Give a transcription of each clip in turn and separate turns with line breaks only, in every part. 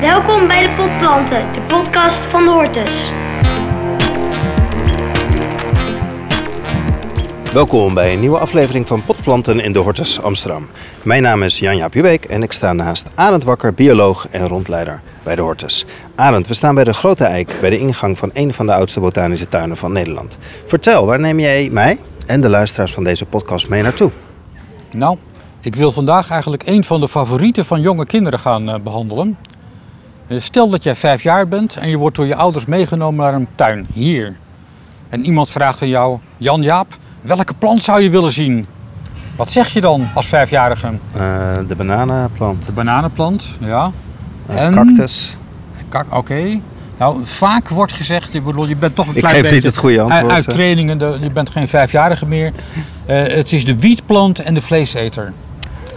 Welkom bij de Potplanten, de podcast van de Hortus.
Welkom bij een nieuwe aflevering van Potplanten in de Hortus Amsterdam. Mijn naam is Jan-Jaap Juweek en ik sta naast Arend Wakker, bioloog en rondleider bij de Hortus. Arend, we staan bij de Grote Eik, bij de ingang van een van de oudste botanische tuinen van Nederland. Vertel, waar neem jij mij en de luisteraars van deze podcast mee naartoe?
Nou, ik wil vandaag eigenlijk een van de favorieten van jonge kinderen gaan eh, behandelen. Eh, Stel dat jij vijf jaar bent en je wordt door je ouders meegenomen naar een tuin, hier. En iemand vraagt aan jou, Jan Jaap, welke plant zou je willen zien? Wat zeg je dan als vijfjarige?
Eh, de bananenplant,
De bananenplant, ja.
de cactus.
Kak, Oké. Nou, vaak wordt gezegd, ik bedoel, je bent toch een
Ik
klein
geef
beetje...
niet het goede antwoord,
Uit, trainingen, de- je bent geen vijfjarige meer. Eh, het is de wietplant en de vleeseter.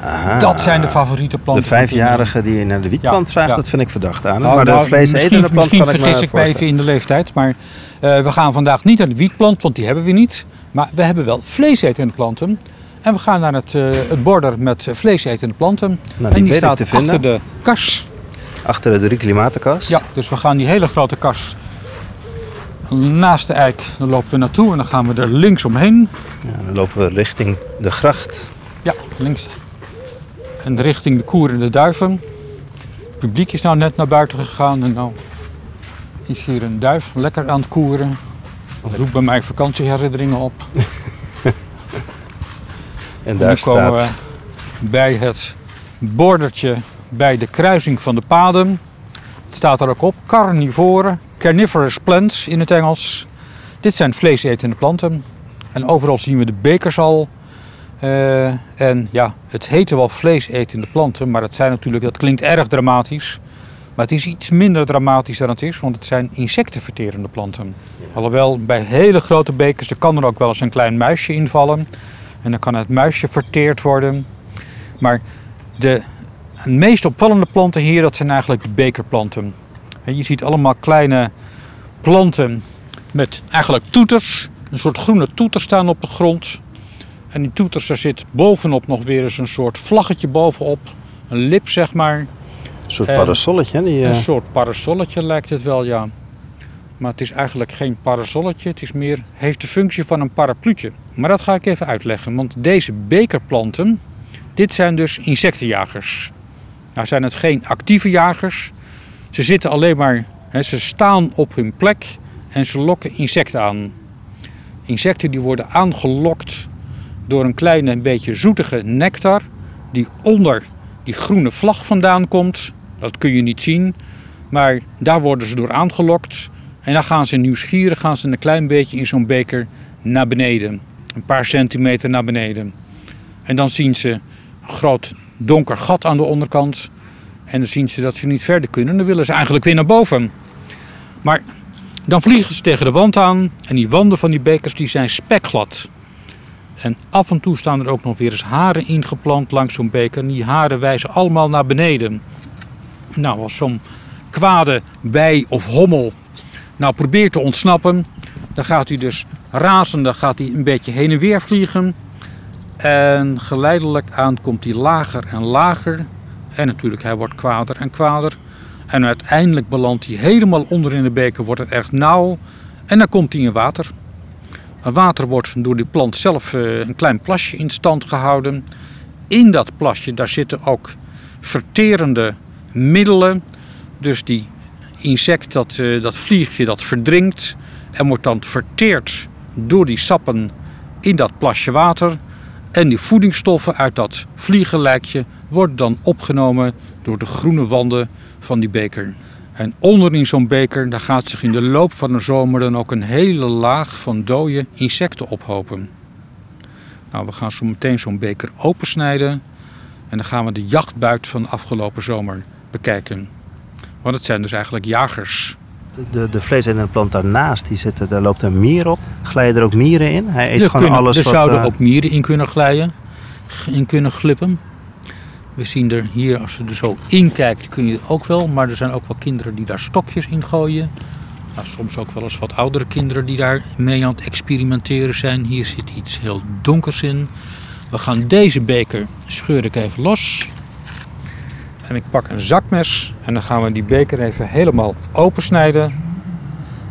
Aha.
Dat zijn de favoriete
De
planten. kinderen.
vijfjarige die naar de wietplant
Ja,
vraagt,
ja.
dat vind ik verdacht aan.
Nou,
maar de
nou,
vleesetende
misschien,
plant
misschien
kan ik me
vergis ik me even in de leeftijd, maar eh, we gaan vandaag niet naar de wietplant, want die hebben we niet. Maar we hebben wel vleesetende planten. En we gaan naar het, eh, het border met vleesetende planten.
Nou, die
en die staat
vinden.
achter de kas.
Achter de drie klimatenkas.
Ja, dus we gaan die hele grote kas naast de eik, daar lopen we naartoe en dan gaan we er links omheen.
Ja, dan lopen we richting de gracht.
Ja, links. En richting de koer en de duiven. Het publiek is nou net naar buiten gegaan en nou is hier een duif lekker aan het koeren. Dat roept bij mij vakantieherinneringen op.
En
En
daar
nu komen
staat
we bij het bordertje bij de kruising van de paden. Het staat er ook op, carnivoren, carnivorous plants in het Engels. Dit zijn vleesetende planten. En overal zien we de bekers al. Eh, en ja, het heten wel vleesetende planten, maar het zijn natuurlijk, dat klinkt erg dramatisch. Maar het is iets minder dramatisch dan het is, want het zijn insectenverterende planten. Alhoewel bij hele grote bekers, er kan er ook wel eens een klein muisje invallen. En dan kan het muisje verteerd worden. Maar de meest opvallende planten hier, dat zijn eigenlijk de bekerplanten. En je ziet allemaal kleine planten met eigenlijk toeters. Een soort groene toeters staan op de grond. En die toeters, daar zit bovenop nog weer eens een soort vlaggetje bovenop. Een lip, zeg maar.
een soort
en-
parasolletje. hè, Die, eh,
Een soort parasolletje lijkt het wel, ja. Maar het is eigenlijk geen parasolletje. Het is meer, heeft de functie van een parapluutje. Maar dat ga ik even uitleggen. Want deze bekerplanten, dit zijn dus insectenjagers. Nou zijn het geen actieve jagers. Ze zitten alleen maar, hè, ze staan op hun plek en ze lokken insecten aan. Insecten die worden aangelokt door een kleine beetje zoetige nectar die onder die groene vlag vandaan komt. Dat kun je niet zien, maar daar worden ze door aangelokt. En dan gaan ze nieuwsgierig gaan ze een klein beetje in zo'n beker naar beneden. Een paar centimeter naar beneden. En dan zien ze een groot donker gat aan de onderkant. En dan zien ze dat ze niet verder kunnen. Dan willen ze eigenlijk weer naar boven. Maar dan vliegen ze tegen de wand aan. En die wanden van die bekers die zijn spekglad. En af en toe staan er ook nog weer eens haren ingeplant langs zo'n beker. En die haren wijzen allemaal naar beneden. Nou, als zo'n kwade bij of hommel nou probeert te ontsnappen, dan gaat hij dus razende gaat hij een beetje heen en weer vliegen. En geleidelijk aan komt hij lager en lager. En natuurlijk, hij wordt kwader en kwader. En uiteindelijk belandt hij helemaal onder in de beker, wordt het erg nauw. En dan komt hij in water. Water wordt door die plant zelf eh, een klein plasje in stand gehouden. In dat plasje daar zitten ook verterende middelen. Dus die insect, dat, eh, dat vliegje, dat verdrinkt en wordt dan verteerd door die sappen in dat plasje water. En die voedingsstoffen uit dat vliegenlijkje worden dan opgenomen door de groene wanden van die beker. En onderin zo'n beker, daar gaat zich in de loop van de zomer dan ook een hele laag van dode insecten ophopen. Nou, we gaan zo meteen zo'n beker opensnijden en dan gaan we de jachtbuit van de afgelopen zomer bekijken. Want het zijn dus eigenlijk jagers.
de, de vleesetende plant daarnaast, die zitten, daar loopt een mier op. Glijden er ook mieren in? Hij eet
er
gewoon
kunnen,
alles
er
wat...
zouden
eh,
ook mieren in kunnen glijden, in kunnen glippen. We zien er hier, als je er zo in kijkt, kun je ook wel. Maar er zijn ook wel kinderen die daar stokjes in gooien. Nou, soms ook wel eens wat oudere kinderen die daar mee aan het experimenteren zijn. Hier zit iets heel donkers in. We gaan deze beker scheur ik even los. En ik pak een zakmes en dan gaan we die beker even helemaal opensnijden.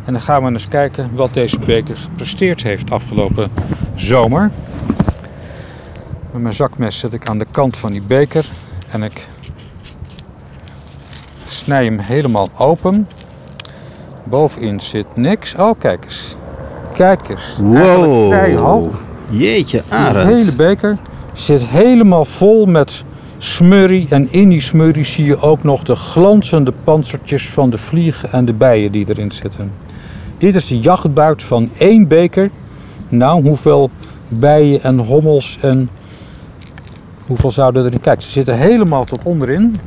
En dan gaan we eens kijken wat deze beker gepresteerd heeft afgelopen zomer. Met mijn zakmes zet ik aan de kant van die beker en ik snij hem helemaal open. Bovenin zit niks. Oh, kijk eens. Kijk eens. Eigenlijk vrij hoog.
Jeetje,
De
Arend.
hele beker zit helemaal vol met smurrie. En in die smurrie zie je ook nog de glanzende panzertjes van de vliegen en de bijen die erin zitten. Dit is de jachtbuit van één beker. Nou, hoeveel bijen en hommels en hoeveel zouden erin? Kijk, ze zitten helemaal tot onderin.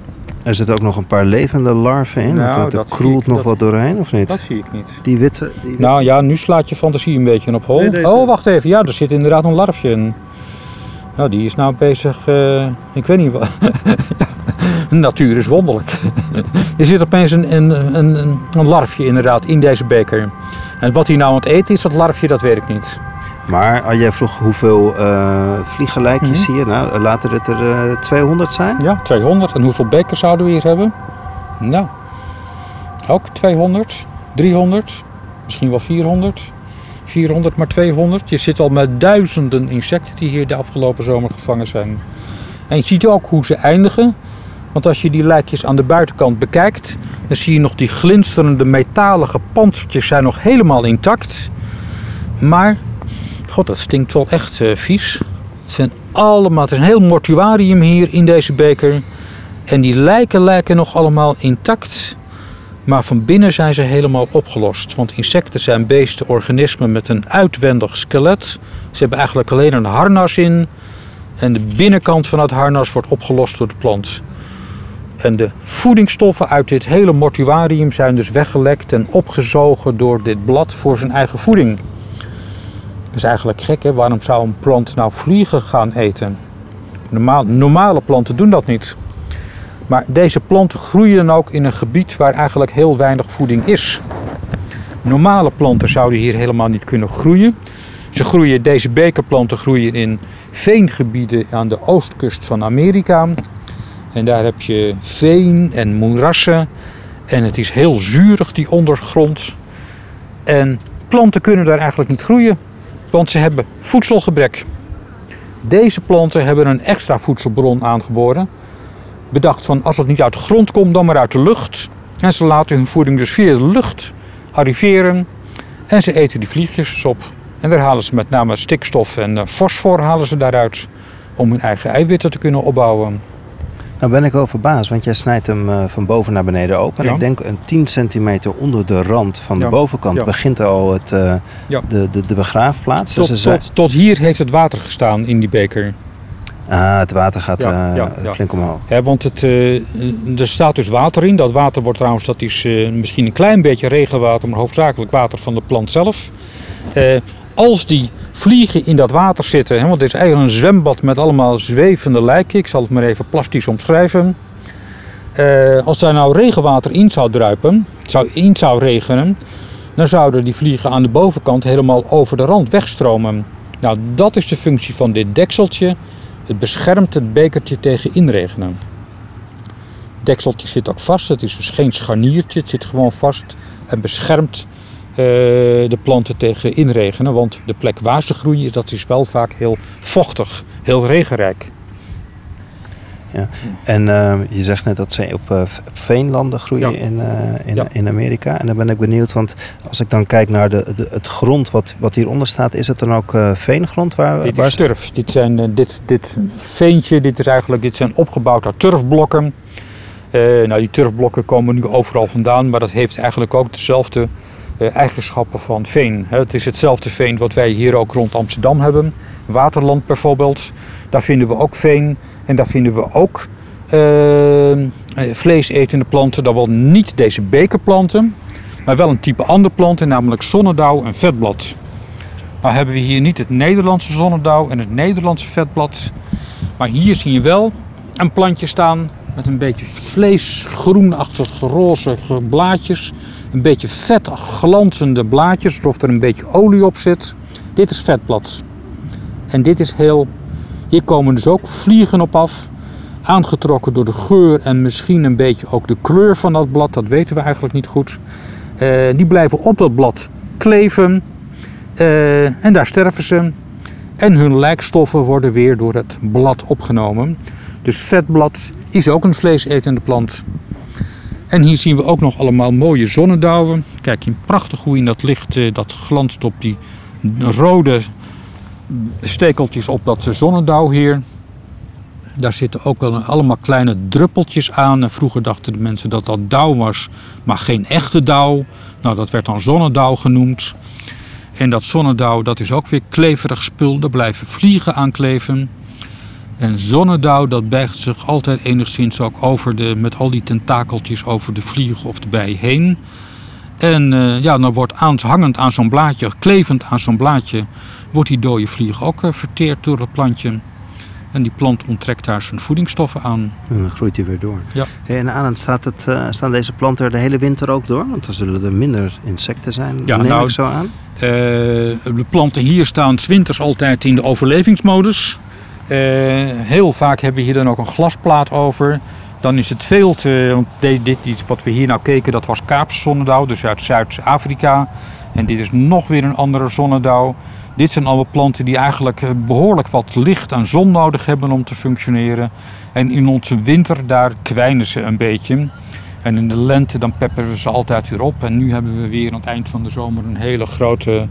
Er zitten ook nog een paar levende larven in.
Nou,
er- er
dat zie
kroelt nog
dat-
wat doorheen, of niet?
Dat zie ik niet.
Die witte... Die witte-
Nou ja, nu slaat je fantasie een beetje op hol.
Nee,
Oh, wacht even. Ja, er zit inderdaad een larfje in. Nou, die is nou bezig. eh, ik weet niet wat. natuur is wonderlijk. er zit opeens een, een, een, een- een larfje inderdaad in deze beker. En wat hij nou aan het eten is, dat larfje, dat weet ik niet.
Maar als jij vroeg hoeveel eh vliegelijkjes
Mhm.
je, nou, laten het er eh 200 zijn.
Ja, 200. En hoeveel bekers zouden we hier hebben? Nou, ook 200, 300, misschien wel 400. 400, maar 200. Je zit al met duizenden insecten die hier de afgelopen zomer gevangen zijn. En je ziet ook hoe ze eindigen. Want als je die lijkjes aan de buitenkant bekijkt, dan zie je nog die glinsterende metalige panzertjes zijn nog helemaal intact. Maar, god, dat stinkt wel echt eh, vies. Het zijn allemaal, het is een heel mortuarium hier in deze beker. En die lijken lijken nog allemaal intact. Maar van binnen zijn ze helemaal opgelost. Want insecten zijn beesten, organismen met een uitwendig skelet. Ze hebben eigenlijk alleen een harnas in. En de binnenkant van het harnas wordt opgelost door de plant. En de voedingsstoffen uit dit hele mortuarium zijn dus weggelekt en opgezogen door dit blad voor zijn eigen voeding. Dat is eigenlijk gek, hè? Waarom zou een plant nou vliegen gaan eten? Normale planten doen dat niet. Maar deze planten groeien dan ook in een gebied waar eigenlijk heel weinig voeding is. Normale planten zouden hier helemaal niet kunnen groeien. Ze groeien, deze bekerplanten groeien in veengebieden aan de oostkust van Amerika. En daar heb je veen en moerassen. En het is heel zuurig, die ondergrond. En planten kunnen daar eigenlijk niet groeien, want ze hebben voedselgebrek. Deze planten hebben een extra voedselbron aangeboren. Bedacht van als het niet uit de grond komt, dan maar uit de lucht. En ze laten hun voeding dus via de lucht arriveren. En ze eten die vliegjes op. En daar halen ze met name stikstof en eh, fosfor halen ze daaruit. Om hun eigen eiwitten te kunnen opbouwen.
Nou ben ik wel verbaasd, want jij snijdt hem eh, van boven naar beneden open. En ik denk een 10 centimeter onder de rand van de bovenkant
Ja.
begint al het, eh, de, de, de begraafplaats.
Tot,
dus
tot, tot hier heeft het water gestaan in die beker.
ah, het water gaat eh,
ja, ja.
flink omhoog.
Want het, er staat dus water in. Dat water wordt trouwens, dat is misschien een klein beetje regenwater, maar hoofdzakelijk water van de plant zelf. Als die vliegen in dat water zitten, hè, want het is eigenlijk een zwembad met allemaal zwevende lijken. Ik zal het maar even plastisch omschrijven. Eh, als daar nou regenwater in zou druipen, zou in zou regenen, dan zouden die vliegen aan de bovenkant helemaal over de rand wegstromen. Nou, dat is de functie van dit dekseltje. Het beschermt het bekertje tegen inregenen. Het dekseltje zit ook vast. Het is dus geen scharniertje. Het zit gewoon vast en beschermt de planten tegen inregenen. Want de plek waar ze groeien, dat is wel vaak heel vochtig, heel regenrijk.
En eh, je zegt net dat ze op, eh, op veenlanden groeien
Ja.
in, eh, in,
Ja.
in Amerika. En dan ben ik benieuwd, want als ik dan kijk naar de, de, het grond wat, wat hieronder staat, is het dan ook eh, veengrond? Waar,
Dit
waar
is turf. Dit, zijn, eh, dit, dit veentje, dit, is eigenlijk, dit zijn opgebouwd uit turfblokken. Eh, nou, die turfblokken komen nu overal vandaan, maar dat heeft eigenlijk ook dezelfde eh, eigenschappen van veen. Het is hetzelfde veen wat wij hier ook rond Amsterdam hebben. Waterland bijvoorbeeld, daar vinden we ook veen. En daar vinden we ook eh, eh, vleesetende planten. Dan wel niet deze bekerplanten, maar wel een type andere planten, namelijk zonnedauw en vetblad. Nou hebben we hier niet het Nederlandse zonnedauw en het Nederlandse vetblad. Maar hier zie je wel een plantje staan met een beetje vleesgroenachtige roze blaadjes. Een beetje vet glanzende blaadjes, alsof er een beetje olie op zit. Dit is vetblad. En dit is heel... Hier komen dus ook vliegen op af. aangetrokken door de geur en misschien een beetje ook de kleur van dat blad. Dat weten we eigenlijk niet goed. Eh, die blijven op dat blad kleven eh, en daar sterven ze. En hun lijkstoffen worden weer door het blad opgenomen. Dus vetblad is ook een vleesetende plant. En hier zien we ook nog allemaal mooie zonnedauwen. Kijk je prachtig hoe in dat licht eh, dat glanst op die rode stekeltjes op dat zonnedauw hier. Daar zitten ook allemaal kleine druppeltjes aan. Vroeger dachten de mensen dat dat dauw was, maar geen echte dauw. Nou, dat werd dan zonnedauw genoemd. En dat zonnedauw, dat is ook weer kleverig spul. Daar blijven vliegen aan kleven. En zonnedauw, dat bijgt zich altijd enigszins ook over de, met al die tentakeltjes over de vlieg of de bij heen. En uh, ja, dan wordt aan, hangend aan zo'n blaadje, klevend aan zo'n blaadje, wordt die dode vlieg ook uh, verteerd door het plantje. En die plant onttrekt daar zijn voedingsstoffen aan.
En dan groeit hij weer door.
Ja.
Hey, en aan staat het, uh, staan deze planten er de hele winter ook door? Want dan zullen er minder insecten zijn,
Ja,
neem
nou,
ik zo aan.
de planten hier staan 's winters altijd in de overlevingsmodus. Eh, heel vaak hebben we hier dan ook een glasplaat over. Dan is het veel te. Dit, wat we hier nou keken, dat was Kaapse zonnedauw, dus uit Zuid-Afrika. En dit is nog weer een andere zonnedauw. Dit zijn allemaal planten die eigenlijk eh, behoorlijk wat licht en zon nodig hebben om te functioneren. En in onze winter, daar kwijnen ze een beetje. En in de lente, dan pepperen we ze altijd weer op. En nu hebben we weer aan het eind van de zomer een hele grote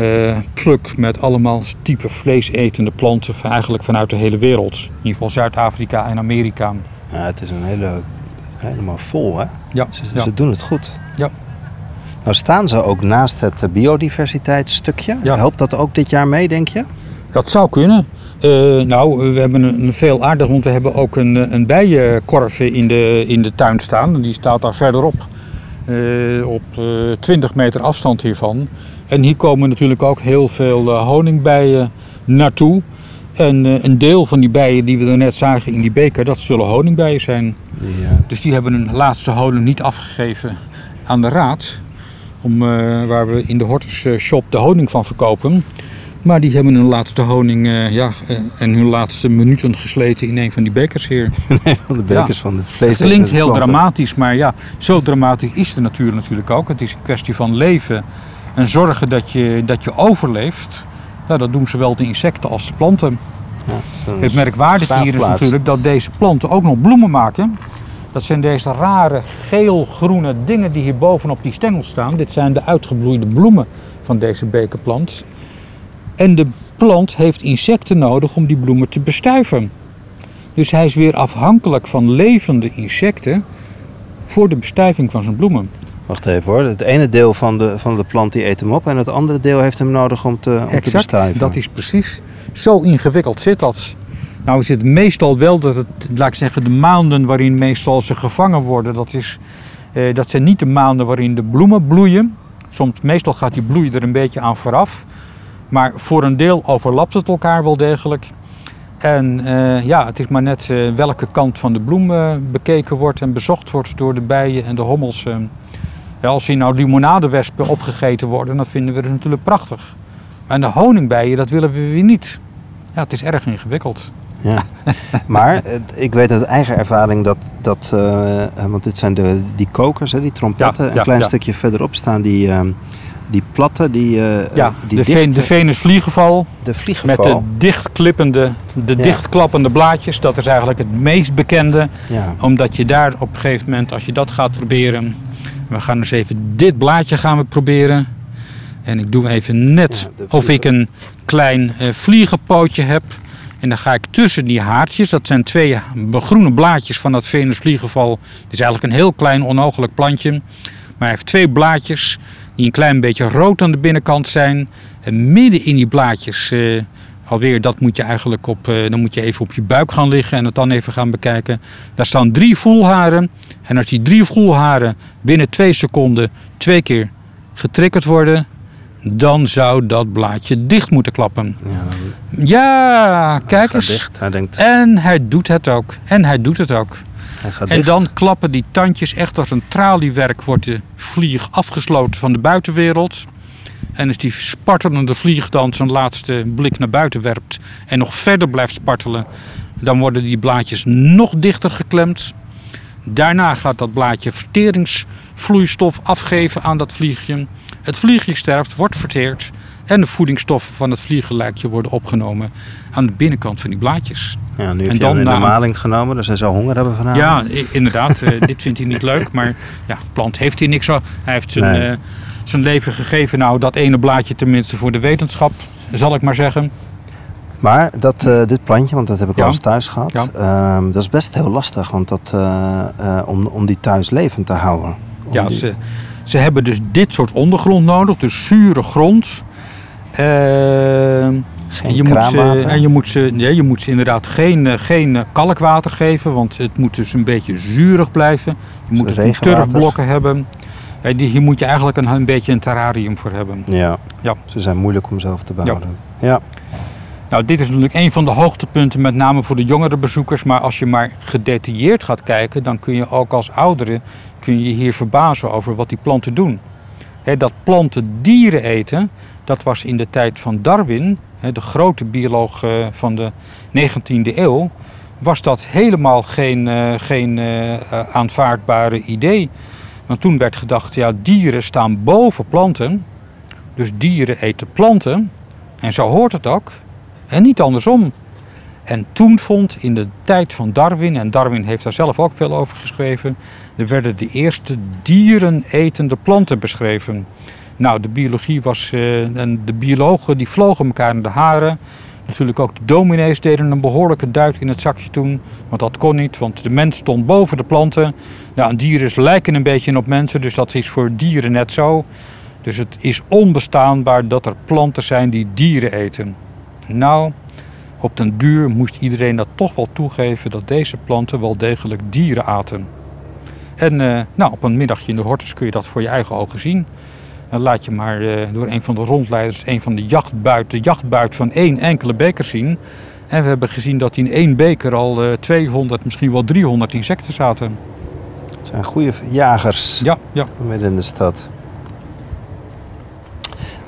eh, pluk met allemaal type vleesetende planten, van- eigenlijk vanuit de hele wereld. In ieder geval Zuid-Afrika en Amerika.
Ja, het is een hele, helemaal vol, hè?
Ja,
Ze,
ja.
ze doen het goed.
Ja.
Nou staan ze ook naast het eh, biodiversiteitsstukje.
Ja.
Helpt dat ook dit jaar mee, denk je?
Dat zou kunnen. Eh, nou, we hebben een, een veel aardig, want we hebben ook een, een bijenkorf in de, in de tuin staan. Die staat daar verderop, op eh 20 meter afstand hiervan. En hier komen natuurlijk ook heel veel eh, honingbijen naartoe. En eh, een deel van die bijen die we er net zagen in die beker, dat zullen honingbijen zijn.
Eh,
Dus die hebben hun laatste honing niet afgegeven aan de raad. Om, eh, waar we in de Hortus eh, shop de honing van verkopen. Maar die hebben hun laatste honing ja, en hun laatste minuten gesleten in een van die bekers hier.
van de bekers van de vlees.
Het klinkt heel dramatisch, maar ja, zo dramatisch is de natuur natuurlijk ook. Het is een kwestie van leven en zorgen dat je, dat je overleeft. Ja, dat doen zowel de insecten als de planten. Het merkwaardige hier is natuurlijk dat deze planten ook nog bloemen maken. Dat zijn deze rare geel-groene dingen die hier bovenop die stengel staan. Dit zijn de uitgebloeide bloemen van deze bekerplant. En de plant heeft insecten nodig om die bloemen te bestuiven. Dus hij is weer afhankelijk van levende insecten voor de bestuiving van zijn bloemen.
Wacht even hoor. Het ene deel van de, van de plant die eet hem op en het andere deel heeft hem nodig om te, om te bestuiven.
dat is precies. Zo ingewikkeld zit dat. Nou is het meestal wel dat het, laat ik zeggen, de maanden waarin meestal ze gevangen worden, dat, is, eh, dat zijn niet de maanden waarin de bloemen bloeien. Soms, meestal gaat die bloei er een beetje aan vooraf. Maar voor een deel overlapt het elkaar wel degelijk. En eh, ja, het is maar net eh, welke kant van de bloem eh, bekeken wordt en bezocht wordt door de bijen en de hommels. Ja, als hier nou limonadewespen opgegeten worden, dan vinden we het natuurlijk prachtig. Maar de honingbijen, dat willen we weer niet. Ja, het is erg ingewikkeld.
Ja. Maar ik weet uit eigen ervaring dat, dat eh, eh, want dit zijn de, die kokers, hè, die trompetten.
Ja,
een klein
ja.
stukje verderop staan die, ehm, die platten, die, eh,
Ja,
die
de,
dicht,
Ven- de Venusvliegenval
de
met
vliegenval.
de dichtklippende, de dichtklappende blaadjes. Dat is eigenlijk het meest bekende.
Ja.
Omdat je daar op een gegeven moment, als je dat gaat proberen... We gaan eens even dit blaadje gaan we proberen. En ik doe even net
Ja,
of ik een klein eh, vliegenpootje heb. En dan ga ik tussen die haartjes, dat zijn twee groene blaadjes van dat Venusvliegenval. Het is eigenlijk een heel klein onogelijk plantje. Maar hij heeft twee blaadjes die een klein beetje rood aan de binnenkant zijn. En midden in die blaadjes, eh, alweer dat moet je eigenlijk op, eh, dan moet je even op je buik gaan liggen en het dan even gaan bekijken. Daar staan drie voelharen. En als die drie voelharen binnen twee seconden twee keer getriggerd worden, dan zou dat blaadje dicht moeten klappen.
Ja,
Ja, kijk
gaat
eens.
dicht. Hij denkt,
En hij doet het ook. En hij doet het ook. En
dicht.
dan klappen die tandjes echt als een traliewerk wordt de vlieg afgesloten van de buitenwereld. En als die spartelende vlieg dan zijn laatste blik naar buiten werpt en nog verder blijft spartelen, Dan worden die blaadjes nog dichter geklemd. Daarna gaat dat blaadje verteringsvloeistof afgeven aan dat vliegje. Het vliegje sterft, wordt verteerd. En de voedingsstoffen van het vliegenlijkje worden opgenomen aan de binnenkant van die blaadjes.
Ja, nu heb
En
je hem
dan
de
na-
maling genomen, dus hij zou honger hebben vanavond.
Ja, inderdaad. eh, dit vindt hij niet leuk. Maar ja, de plant heeft hier niks aan. Hij heeft zijn,
Nee.
eh, zijn leven gegeven. Nou, dat ene blaadje tenminste voor de wetenschap, zal ik maar zeggen.
Maar dat, eh, dit plantje, want dat heb ik
Ja.
al eens thuis gehad,
Ja.
ehm, dat is best heel lastig want dat, eh, eh, om, om die thuis levend te houden. Om
Ja,
die-
ze, ze hebben dus dit soort ondergrond nodig. Dus zure grond. Eh, en
Geen
je moet, ze,
kraanwater.
en je, moet ze, nee, je moet ze inderdaad geen, geen kalkwater geven, want het moet dus een beetje zuurig blijven. Je moet
regenwater?
turfblokken hebben. Eh, die, hier moet je eigenlijk een, een beetje een terrarium voor hebben.
Ja.
Ja.
ze zijn moeilijk om zelf te behouden. Ja.
Nou, dit is natuurlijk een van de hoogtepunten, met name voor de jongere bezoekers. Maar als je maar gedetailleerd gaat kijken, dan kun je ook als ouderen kun je hier verbazen over wat die planten doen. Dat planten dieren eten, dat was in de tijd van Darwin, de grote bioloog eh, van de 19e eeuw, was dat helemaal geen, eh, geen eh, aanvaardbare idee. Want toen werd gedacht, ja, dieren staan boven planten. Dus dieren eten planten. En zo hoort het ook. En niet andersom. En toen vond in de tijd van Darwin, en Darwin heeft daar zelf ook veel over geschreven, er werden de eerste dierenetende planten beschreven. Nou, de biologie was, eh, en de biologen die vlogen elkaar in de haren. Natuurlijk ook de dominees deden een behoorlijke duit in het zakje toen. Want dat kon niet, want de mens stond boven de planten. Nou, en dieren lijken een beetje op mensen, dus dat is voor dieren net zo. Dus het is onbestaanbaar dat er planten zijn die dieren eten. Nou, op den duur moest iedereen dat toch wel toegeven dat deze planten wel degelijk dieren aten. En eh, nou, op een middagje in de hortus kun je dat voor je eigen ogen zien. Dan laat je maar eh, door een van de rondleiders een van de jachtbuit, de jachtbuit van één enkele beker zien. En we hebben gezien dat in één beker al eh 200, misschien wel 300 insecten zaten.
Het zijn goede jagers
Ja, ja.
midden in de stad.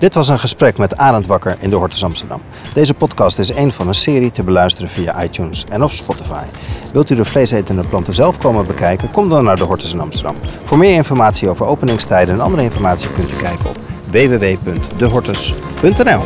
Dit was een gesprek met Arend Wakker in de Hortus Amsterdam. Deze podcast is een van een serie te beluisteren via iTunes en op Spotify. Wilt u de vleesetende planten zelf komen bekijken? Kom dan naar de Hortus in Amsterdam. Voor meer informatie over openingstijden en andere informatie kunt u kijken op www.dehortus.nl